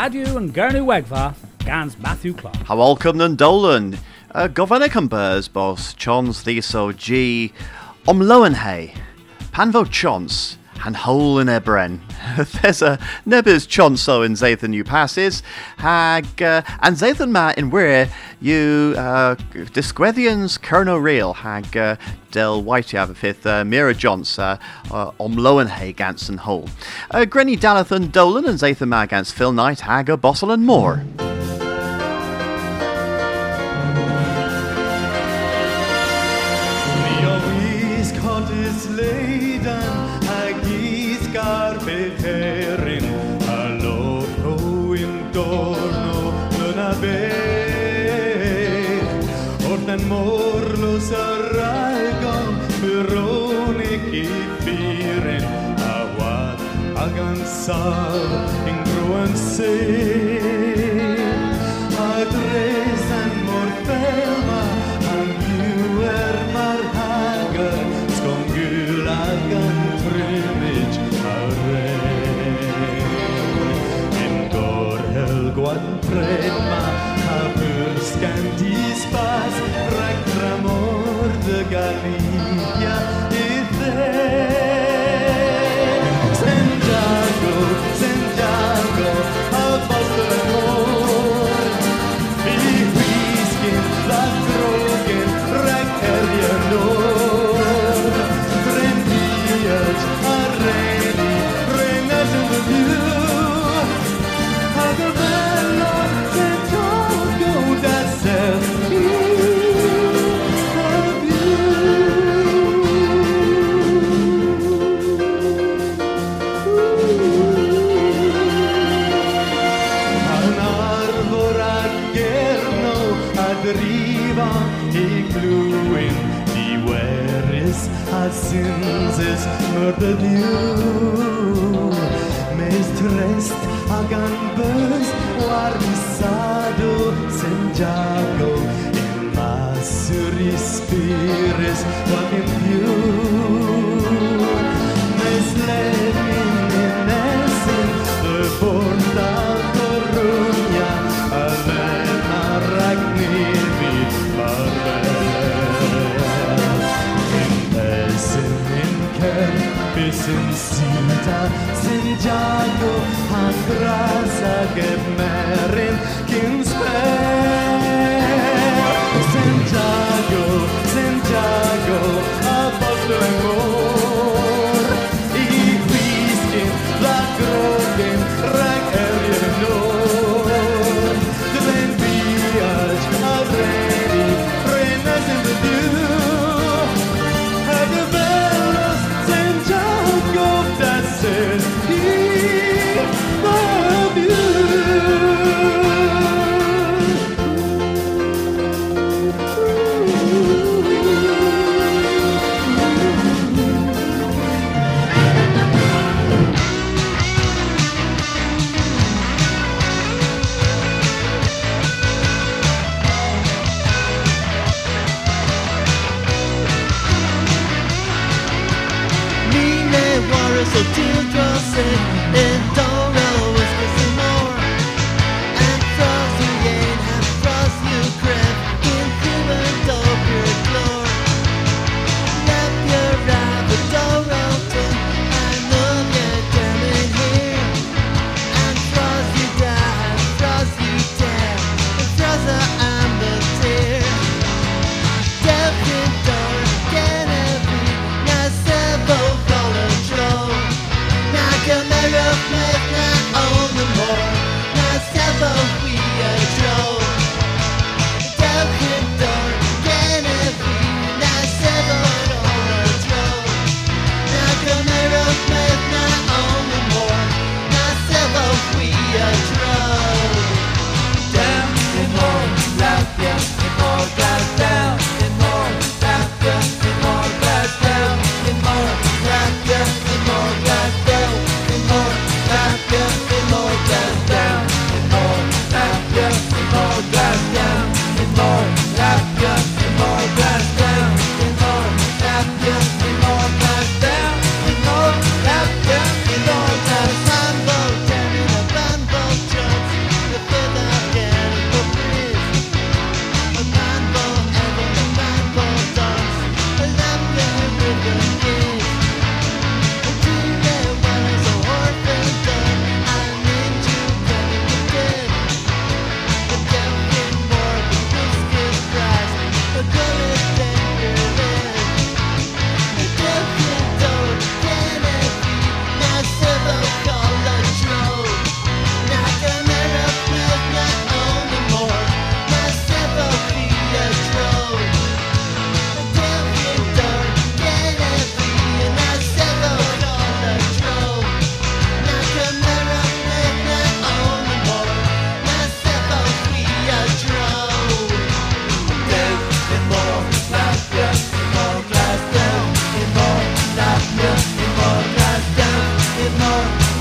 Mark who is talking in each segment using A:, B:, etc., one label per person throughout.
A: Radu and Gernu Wegva, Gans Matthew Clark.
B: Hawalcum and Dolan, uh, Boss, Chons, Thiso, G, Omloenhay, Panvo Chons, and Hole in Ebren. There's a Nebis Chonso in Zathan you passes, Hag, uh, and Zathan Ma in where you, uh, Disquethians Kerno Real, Hag, uh, Del a fifth, uh, Mira Johns, uh, uh, Omloenhay, Ganson Hole. Uh, Grenny Dalathan Dolan and Zathan Ma against Phil Knight, Hagger, Bossel and more.
C: Sal incruense adres and morfelma anguer mar hager skongulagan trimage are in gor helguan predma hapur scandis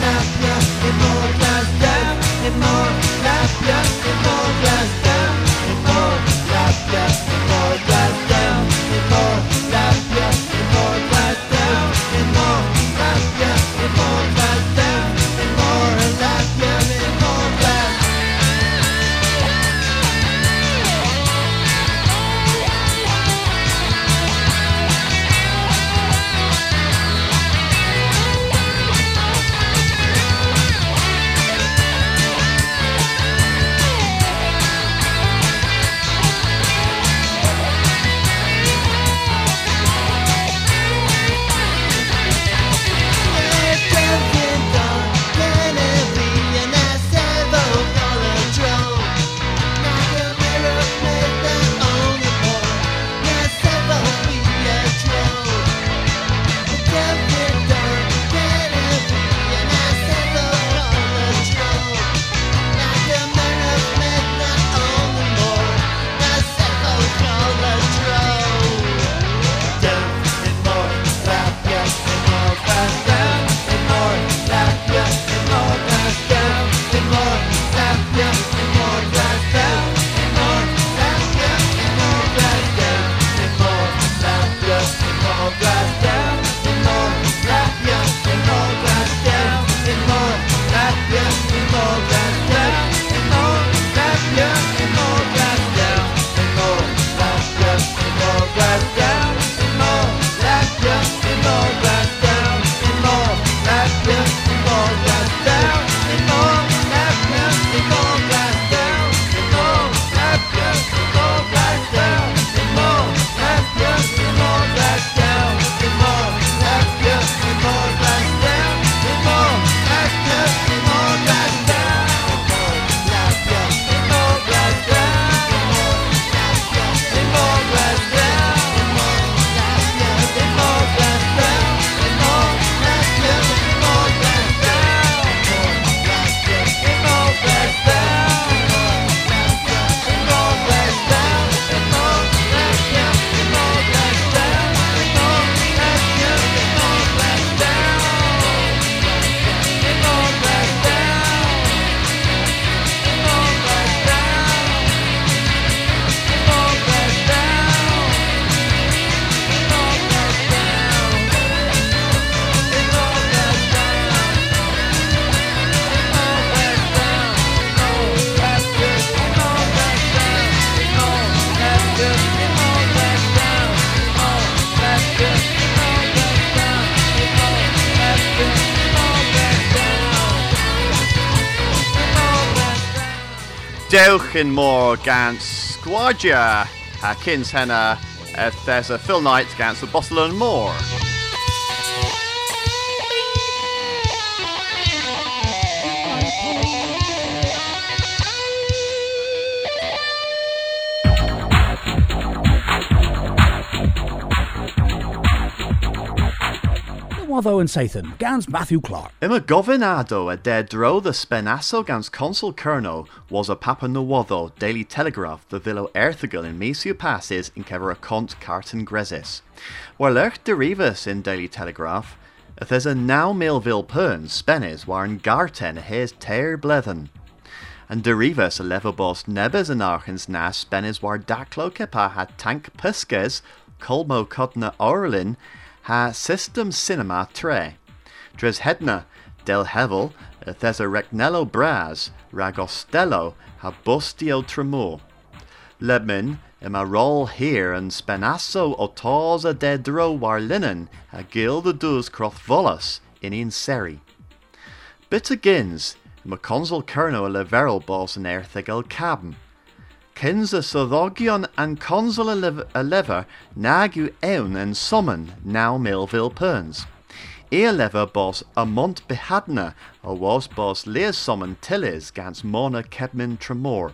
D: yeah, yeah,
B: dewch mór gans squadja a kins henna if there's a Phil Knight gans the bottle and more.
E: And Sathan, Gans Matthew Clark.
B: Ima govinado a dead dro the spenasso gans consul Kerno was a papa nuodo Daily Telegraph the villo erthigel in Mesiu passes in kevera cont carton gresis. Lurch derivus in Daily Telegraph, there's a now Millville pern spenis war in garten his tear blethen. And derivus a levobos nebes and archens nas spenis war daclo kepa had tank piskes colmo codna orlin ha system cinema tre. Dres hedna del hevel thesa recnello bras ragostello ha bostio tremor. Lebmin ima roll here and spenasso otosa de dro war linen a gil the dus croth volus in in seri. Bit agins, ma consul kerno a leverel bos an erthegel cabm. Kins a soddogion and consul a lev- nagu ewn and summon now Millville perns. Ear lever bos a mont behadna a was bos leer summon tillis gans mona kebmin tremor.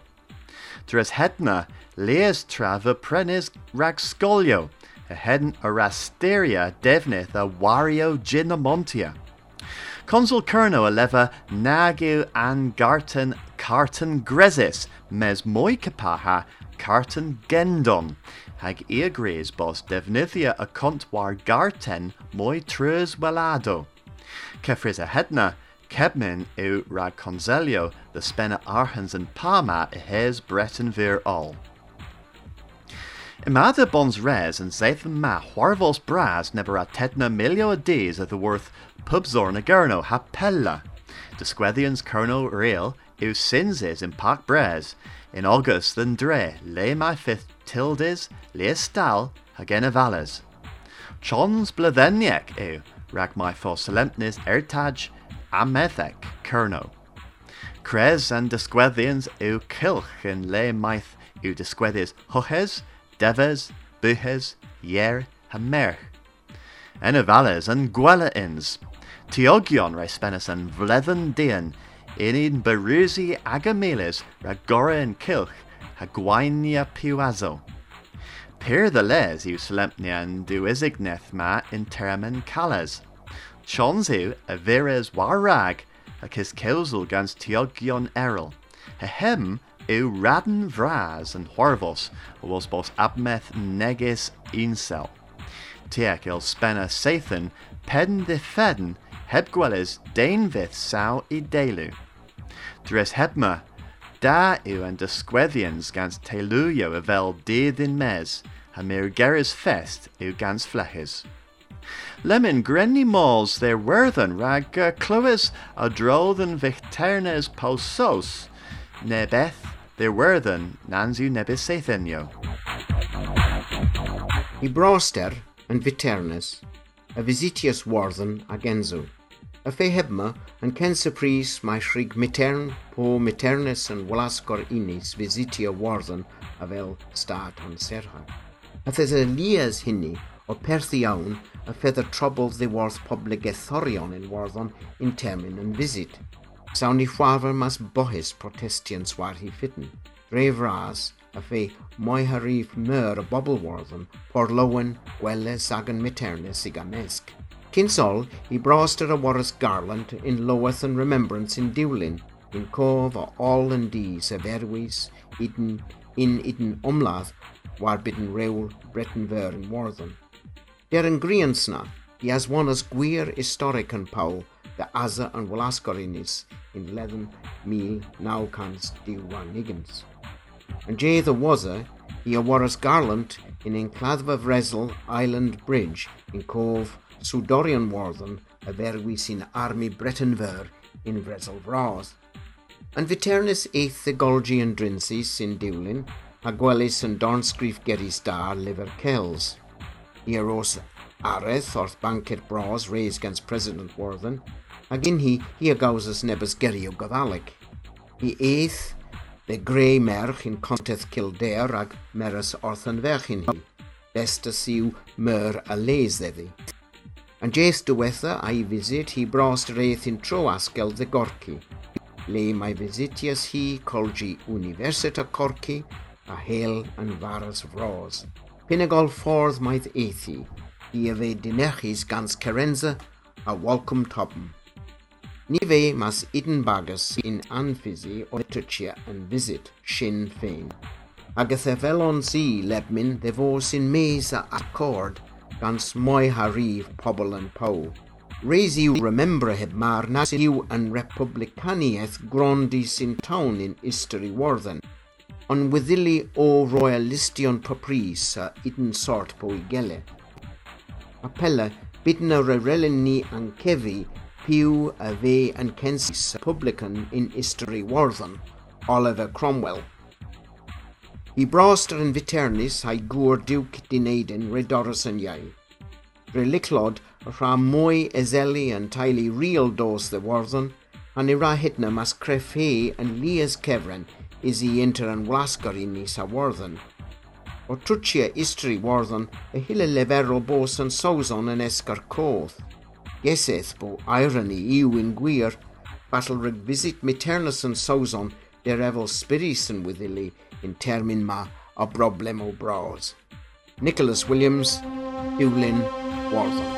B: Dres hedna leers trava prenis rag scolio, a hedn a rasteria devnith a wario ginamontia. Consul Kerno a nagu an garten carton gresis mes moi capaha carton gendon. Hag eagres bos devnithia a cont war garten moi trus welado. Kefris hedna kebmin u rag conselio the spena arhans and parma hes breton vir all. Imada bons res and Zathan ma huarvos bras never a tedna milio a days of the worth pubzor na gurno ha pella. Disquethians kerno real u sinses in park bres in August than dre le my fifth tildes le stal hagena valles. Chons bladeniek eu rag my for solemnis ertaj amethek kerno. Cres and disquethians eu kilch in le maith eu disquethis hohes, deves, buhes, yer, hamer. Enavales and gwella ins. Tiogion respenis and vlethen dian, in berusi agameles ragora and kilch, hagwainia piuazo. Per the les eu solemnian du isigneth ma in termen cales. Chonzu a vires warrag, ac his keusel gans tiogion eril. Hehem eu radden vras and horvos, was bos abmeth negis insel. Tiek il spena Sathan, pen de feden, hebgwelles deinvith sau i delu. Dres hebma, da eu and disquethians gans teluio evel dydd in mes, ha mir geris fest eu gans fleches. Lemon grenny malls their worthen rag clywys a drodden victernes pausos, nebeth their worthen nanzu nebis sethenio.
F: I broster yn Viternes, a visitius warden. A fe hebma yn cen surprise mae shrig mitern po Miternes yn walasgor inis visitia warden a fel stad yn serha. A fes y lias hynny o perthi a troubles they worth public ethorion in termin yn visit. Sawn i chwafr mas bohys protestians war hi fitten. Ref ras a fe moi harif myr y bobl warden por lowen gweles ag yn Miternes i. Kinsol, i broster a Warris Garland in Loweth and Remembrance in Dewlin, in Cove o all and erwys, iden, in iden omladd, war bidden rewl Breton ver in Warden. Der yn griansna, di as one as gwir historic yn the Asa and Walascorinis in 11,900 diwan nigans. And Jay the Wazza, he a Warris Garland in Encladva Vresel Island Bridge in Cove Sudorian Warden a verwis in Army Breton Ver in Vresel Vras. And Viternis eith the Golgi and Drinsis in Dewlin, a Gwelis and Dornscrief Gerry Star Liver Kells. Eros Areth orth Banket Bras raised against President Warden, ag in hi hi a gauses nebus Gerry o Goddalic. Hi eith Fe greu merch yn conteth Kildare ag merys orthynferch yn best Bestas yw myr a les eddi. Yn jes diwetha a'i fusit hi brast reith yn tro asgel dy gorci, le mae fusitias hi colgi Universita Corci a hel yn faras fros. Pinagol ffordd maeth eithi, i yfed dinechus gans Cerenza a welcome topm. Ni fe mas Eden Bagus in anffysi o Literature yn visit Sinn Féin. Agath e si lebmin de fo sy'n mes a accord gans moi harif pobl yn pow. Reis remember heb mar nas yw yn republicaniaeth grondi sy'n tawn in Isteri Warthen. Ond wyddili o royalistion papris a ydyn sort po i gele. Appella bydyn y rerelyn ni yn Hugh a fe yn Kensis Republican in History Warthen, Oliver Cromwell. I braster yn fiternis a'i gŵr diwc dineud yn redoros yn iau. Reliclod rha mwy ezeli yn taili real dos the warthon, a ni rha hitna mas creffe yn lias cefren is i inter yn wasgar i ni sa warthon. O trwtia istri warthon, y hile leferol bos yn sawson yn esgar coth. Geseth bo irony yw yn gwir, battle reg visit maternus yn sawson der efo spiris yn wyddili in termin ma a broblem o bras. Nicholas Williams, Hewlin, Warthen.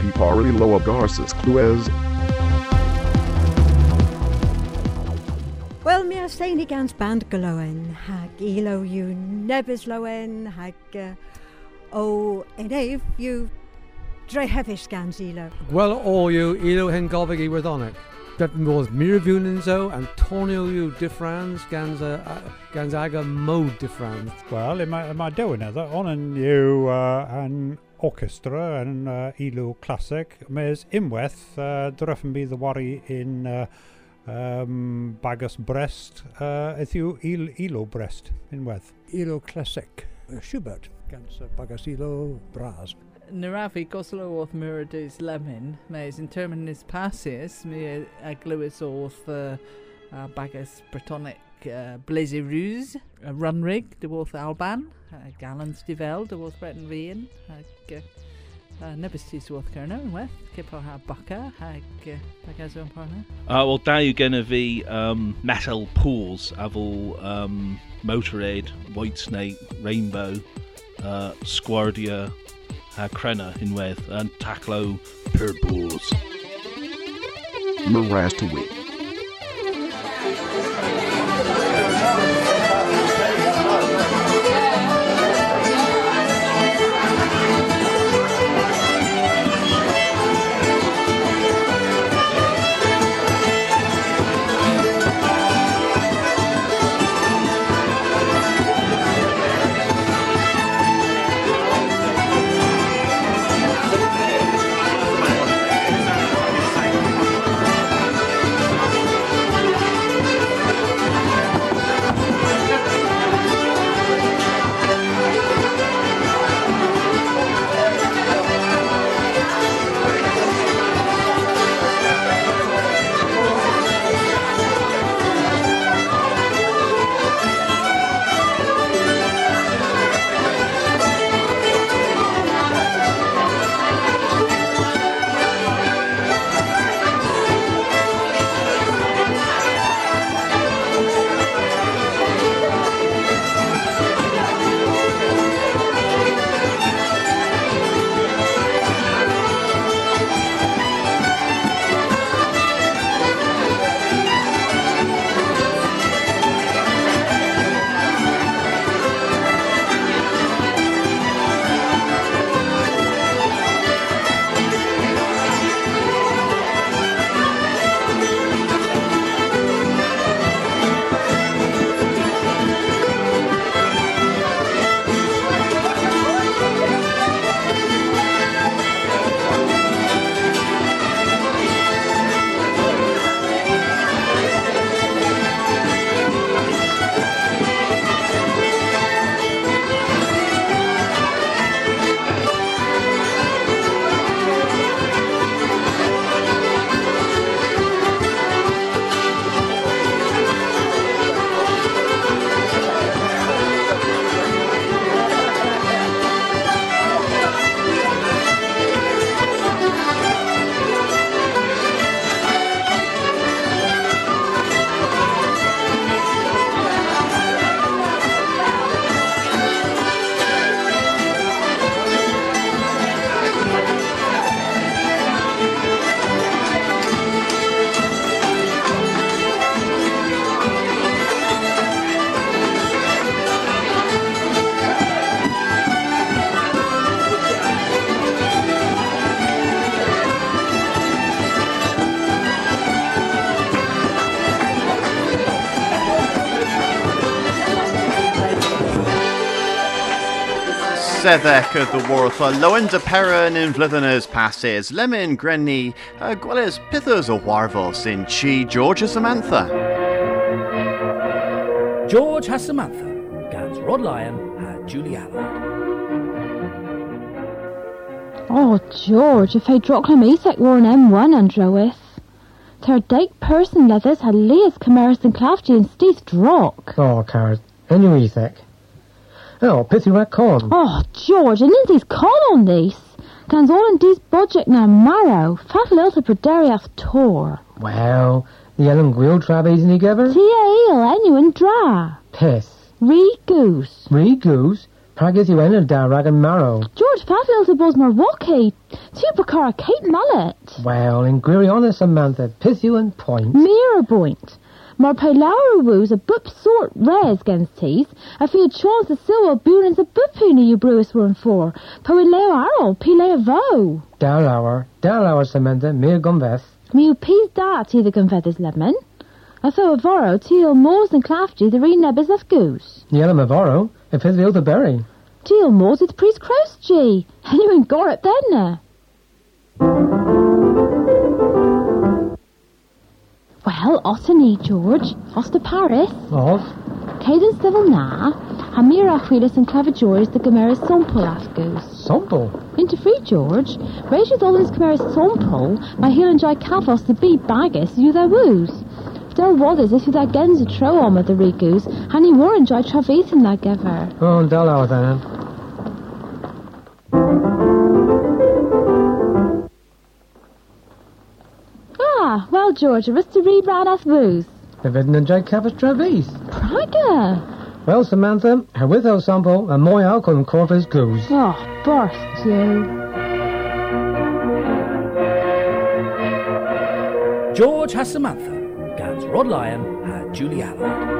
G: Pipari Loa Garces Cluez.
H: Wel, mi ys ein i gans band galoen, hag ilo yw nebys loen, hag uh, o Eneif yw drehefus gan Zilo.
I: Gwel o yw ilo hen gofig i wyddonic. Dyfn modd mirfiwn so, yn tonio yw diffrans gans, uh, gans aga mode diffrans.
J: Wel, mae yma dewin edrych, on yn yw uh, an orchestra yn uh, ilw clasic. Mes unwaith, uh, dyryffyn bydd y wari yn uh, um, bagus Brest, uh, yw il, ilw Brest, unwaith.
E: Ilw Classic. Schubert. Gans uh, Bagas Ilo Bras.
K: Narafi goslo o'r Myradus Lemon, mae's in terminus passes, mi a glywys o'r uh, uh, bagus Bretonic uh, Blazy Ruse, a Runrig, dy wrth Alban, uh, Gallants di fel, dy wrth Breton Fian, ag uh, uh, nebys ti swarth Cerno, yn weth, cyp o ha Bucca, ag uh, bagas o'n parna.
L: Uh, wel, da yw gen i fi um, Metal Pools a fel um, Motorhead, White Snake, Rainbow, uh, Squardia a Crenna unwaith yn taclo.
G: Miraz to win.
B: seddec of the warth a loen de peran in vlitheners passes, lemon grenny, uh, gwellis pithers o warvos in chi George Samantha.
A: George has Samantha, Gans Rod Lyon, and Julie Allard.
M: Oh, George, if I dropped him Isaac war an M1 and draweth. Ter dike person leathers had Leas Camaris and Clafty and Steith Drock.
N: Oh, Card. Anyway, Isaac. Oh, pithy rat con.
M: Oh, George, and Lindsay's call on these. Gans all in these budget na marrow. Fat little prederiath tor.
N: Well, the Ellen Gwil traves any together?
M: Tia eel, anyone dra.
N: Piss.
M: Re goose.
N: Re goose. Pragus you entered darag and marrow.
M: George fat little buzz. Two Bacara Kate Mallet.
N: Well, in Greery honest Samantha, piss you and point.
M: Mirror point. Mar Pilaru woos a bup sort res against teeth. A few chance the silver boonins a bupuni you brewis were for. Po leo arrow, pile vo.
N: Darlower. Darlower Samantha, mere gumbeth.
M: Miu peas da to the confetters lemon. I thought a voro teal moors and clafty the re nebbers of goose.
N: Yellow Mavoro, if his the berry.
M: Teal moors with priest cross G. Anyone gore it eh? Then. Well, Ottany, George. Oster Paris.
N: Of?
M: Cadence Civil Na. Hamira Achilles and Clavijoris the Gomeris Sompol Afgoos.
N: Sompol?
M: Into free, George. Rachel Dolan's Gomeris Sompol. My heel and Jai Cavos the bee baggis you their woos. Del Wadders if you that gens a tro on with the rigoos. Honey Warren Jai Travis and that giver.
N: Oh, Darlower then.
M: Ah, well, George, a to read round us woos.
N: The Vidden and Jake Cavis Travis.
M: Praga.
N: Well, Samantha, her with her sample and my alcohol and corpus goose.
M: Oh, burst you.
A: George has Samantha, Gans Rod Lyon, and Julie Allard.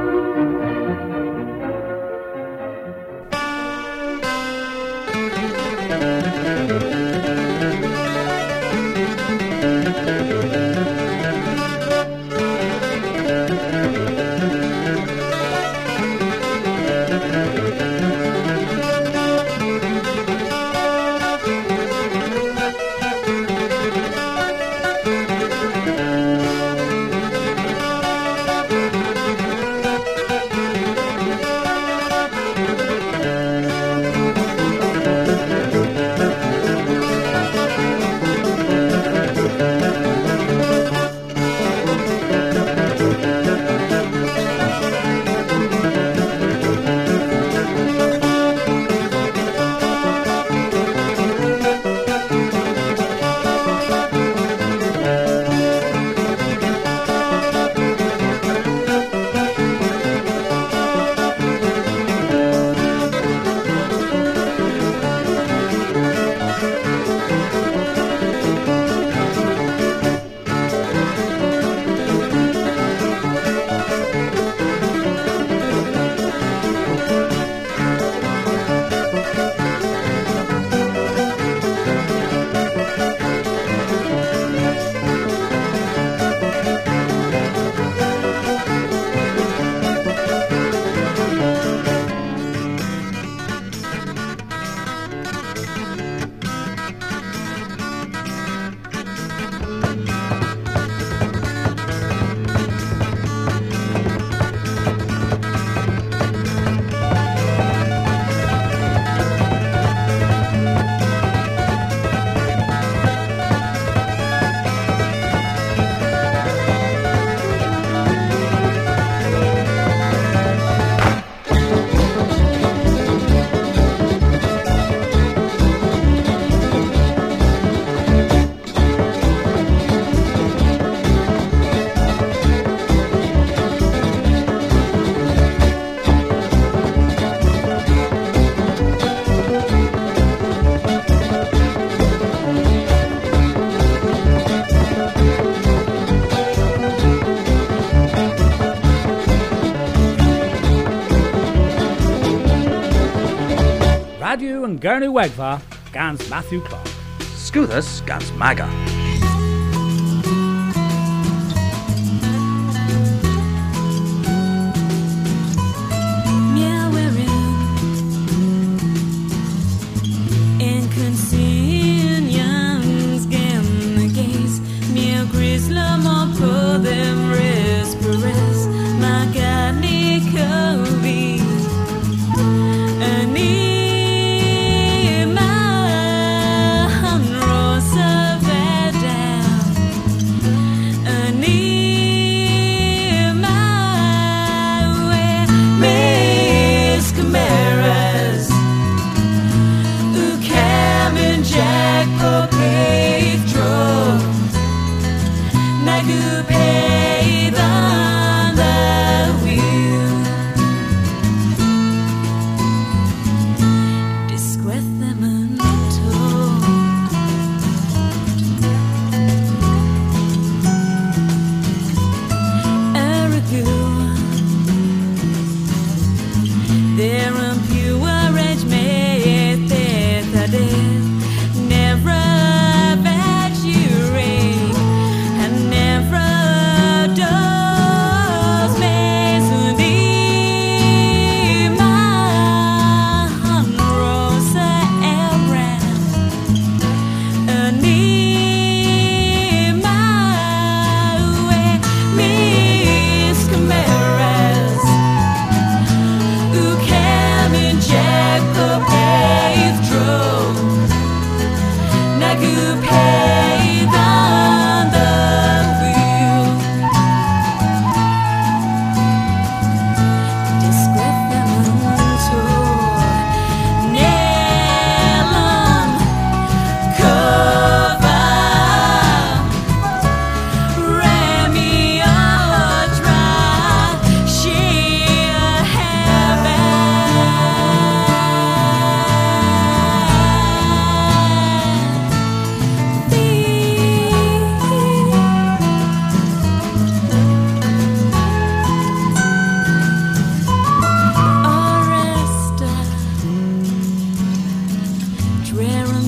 A: Radio and Gurney Wegva, Gans Matthew Clark. Scuthus, Gans Maga.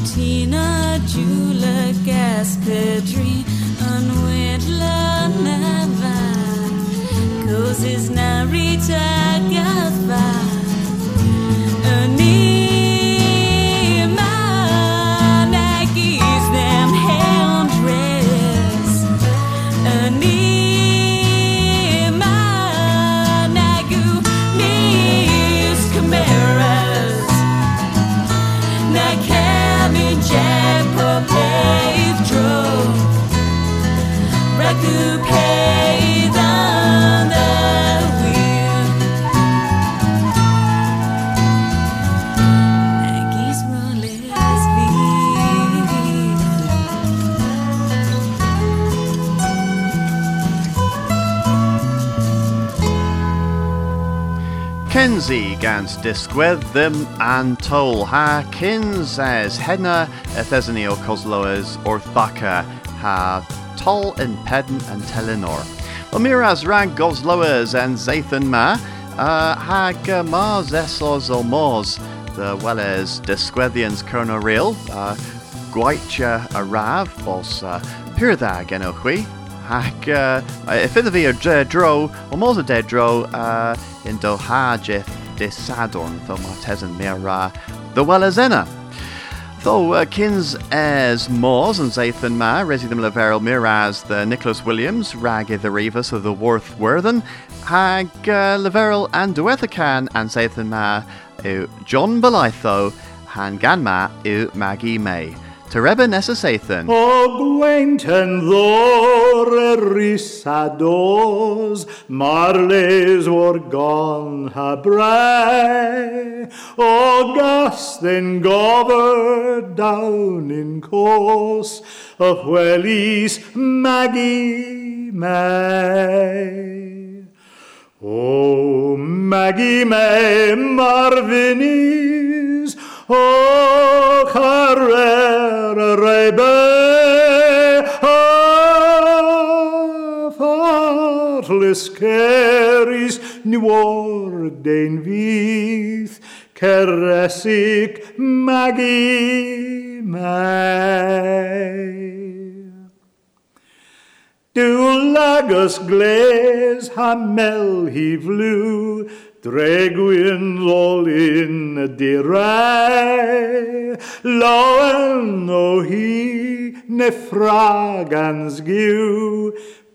O: Tina, Jula, Gaspedri, Unwindla, Nava, Coses Narita,
B: gans disgwydd ddim an tol. Ha kins as henna ethesany o cosloes wrth baca ha tol in pedn and telenor. Well, miras rag gosloes and zathan ma uh, mars esos o mors the welles disgweddians kerno real uh, gwaitcha a rav bos pirda genochui Ac uh, if iddo fi dre dro, o mos o de dro uh, in do hajith de sadorn, tho ma tesen mi the well as. Though uh, kins as mors and zathan ma, resi them leverel miraz the Nicholas Williams, rag the rivas of the Worth Worthen, hag uh, leverel and duethacan and zathan ma John Belitho, han ganma u Maggie May. Tereba nessa zathan.
P: O Gwainten ddor erisados, marles o'r gon ha bre. O gas then gover down in course of Welly's Maggie May. O Maggie May Marvinis, O Carrera Rebe, Caris, New Ordain Vith, Caressic Maggie May. Du lagos gles hamel he flew, Dregwyn all in a dirai, Loen hi neffragans giw,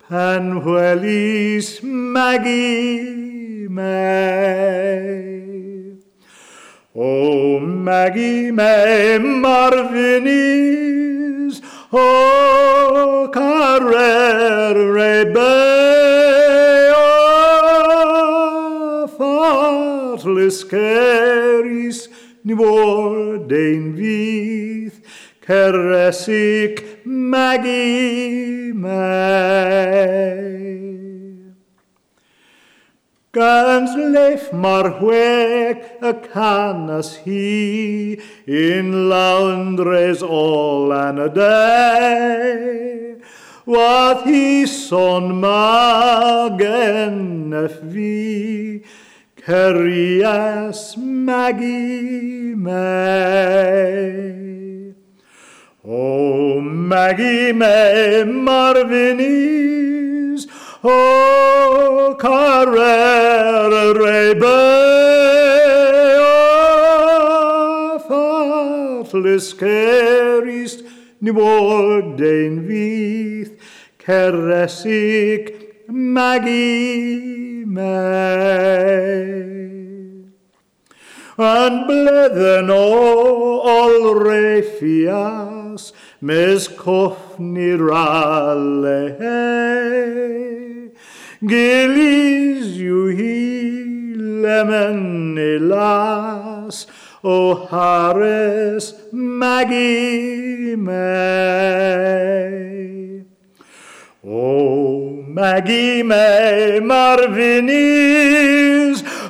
P: Pan hwelis Maggie May. O Maggie May Marvinis, O Ordain Vith, Caressic Maggie May. Gans leif mar hweg y canas hi in laundres all an a day. Wath hi son magen Cerias Maggie May. Oh, Maggie May Marvinis, O Carrera Rebe, O Fartless Caris, New Ordain Vith, Caressic Maggie And bledden o all refias, mes cofni ralle Gilis you he lemon elas, o Harris Maggie May. O Maggie May Marvinis,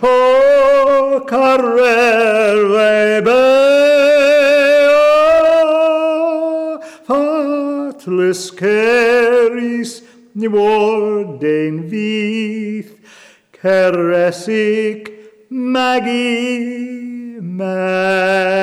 P: O Carrer Rebe, Fartless Caris, New Ordain Vith, Caressic Maggie May.